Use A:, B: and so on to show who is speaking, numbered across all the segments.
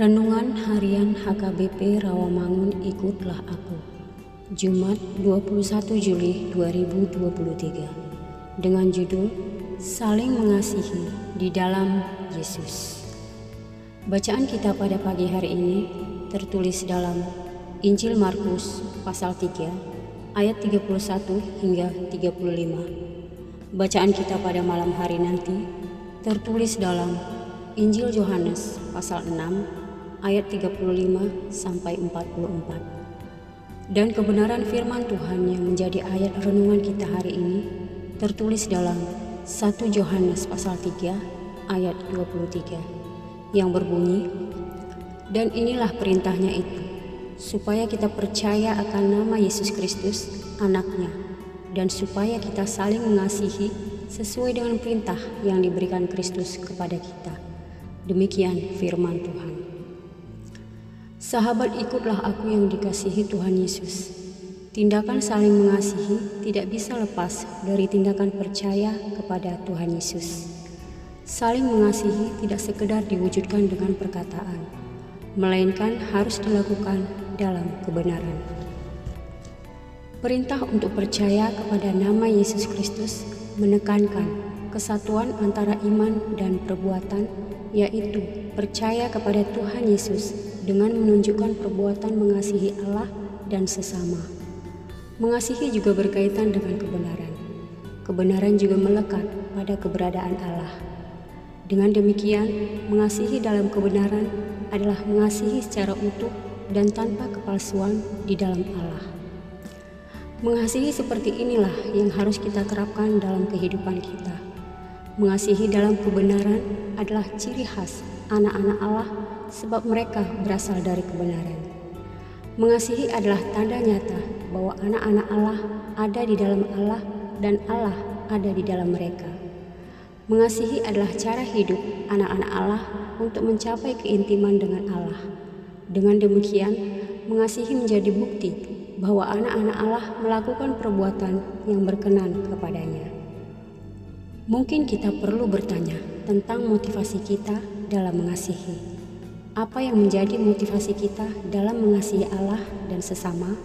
A: Renungan Harian HKBP Rawamangun Ikutlah Aku. Jumat 21 Juli 2023 Dengan judul Saling Mengasihi di dalam Yesus. Bacaan kita pada pagi hari ini tertulis dalam Injil Markus pasal 3 ayat 31 hingga 35 Bacaan kita pada malam hari nanti tertulis dalam Injil Yohanes pasal 6 ayat 35 sampai 44. Dan kebenaran firman Tuhan yang menjadi ayat renungan kita hari ini tertulis dalam 1 Yohanes pasal 3 ayat 23 yang berbunyi dan inilah perintahnya itu supaya kita percaya akan nama Yesus Kristus anaknya dan supaya kita saling mengasihi sesuai dengan perintah yang diberikan Kristus kepada kita. Demikian firman Tuhan. Sahabat ikutlah aku yang dikasihi Tuhan Yesus. Tindakan saling mengasihi tidak bisa lepas dari tindakan percaya kepada Tuhan Yesus. Saling mengasihi tidak sekedar diwujudkan dengan perkataan, melainkan harus dilakukan dalam kebenaran. Perintah untuk percaya kepada nama Yesus Kristus menekankan kesatuan antara iman dan perbuatan, yaitu percaya kepada Tuhan Yesus dengan menunjukkan perbuatan mengasihi Allah dan sesama. Mengasihi juga berkaitan dengan kebenaran. Kebenaran juga melekat pada keberadaan Allah. Dengan demikian, mengasihi dalam kebenaran adalah mengasihi secara utuh dan tanpa kepalsuan di dalam Allah. Mengasihi seperti inilah yang harus kita terapkan dalam kehidupan kita. Mengasihi dalam kebenaran adalah ciri khas anak-anak Allah sebab mereka berasal dari kebenaran. Mengasihi adalah tanda nyata bahwa anak-anak Allah ada di dalam Allah dan Allah ada di dalam mereka. Mengasihi adalah cara hidup anak-anak Allah untuk mencapai keintiman dengan Allah. Dengan demikian, mengasihi menjadi bukti bahwa anak-anak Allah melakukan perbuatan yang berkenan kepadanya. Mungkin kita perlu bertanya tentang motivasi kita dalam mengasihi. Apa yang menjadi motivasi kita dalam mengasihi Allah dan sesama?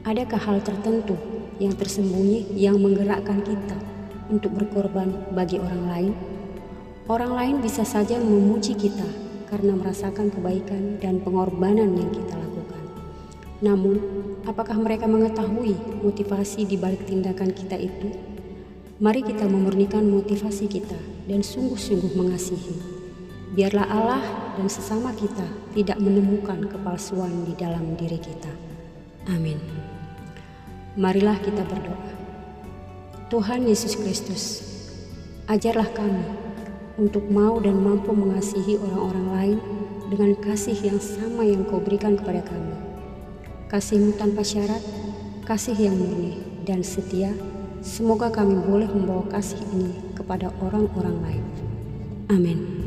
A: Adakah hal tertentu yang tersembunyi yang menggerakkan kita untuk berkorban bagi orang lain? Orang lain bisa saja memuji kita karena merasakan kebaikan dan pengorbanan yang kita lakukan. Namun, apakah mereka mengetahui motivasi di balik tindakan kita itu? Mari kita memurnikan motivasi kita dan sungguh-sungguh mengasihi. Biarlah Allah dan sesama kita tidak menemukan kepalsuan di dalam diri kita. Amin. Marilah kita berdoa. Tuhan Yesus Kristus, ajarlah kami untuk mau dan mampu mengasihi orang-orang lain dengan kasih yang sama yang kau berikan kepada kami. Kasihmu tanpa syarat, kasih yang murni dan setia, semoga kami boleh membawa kasih ini kepada orang-orang lain. Amin.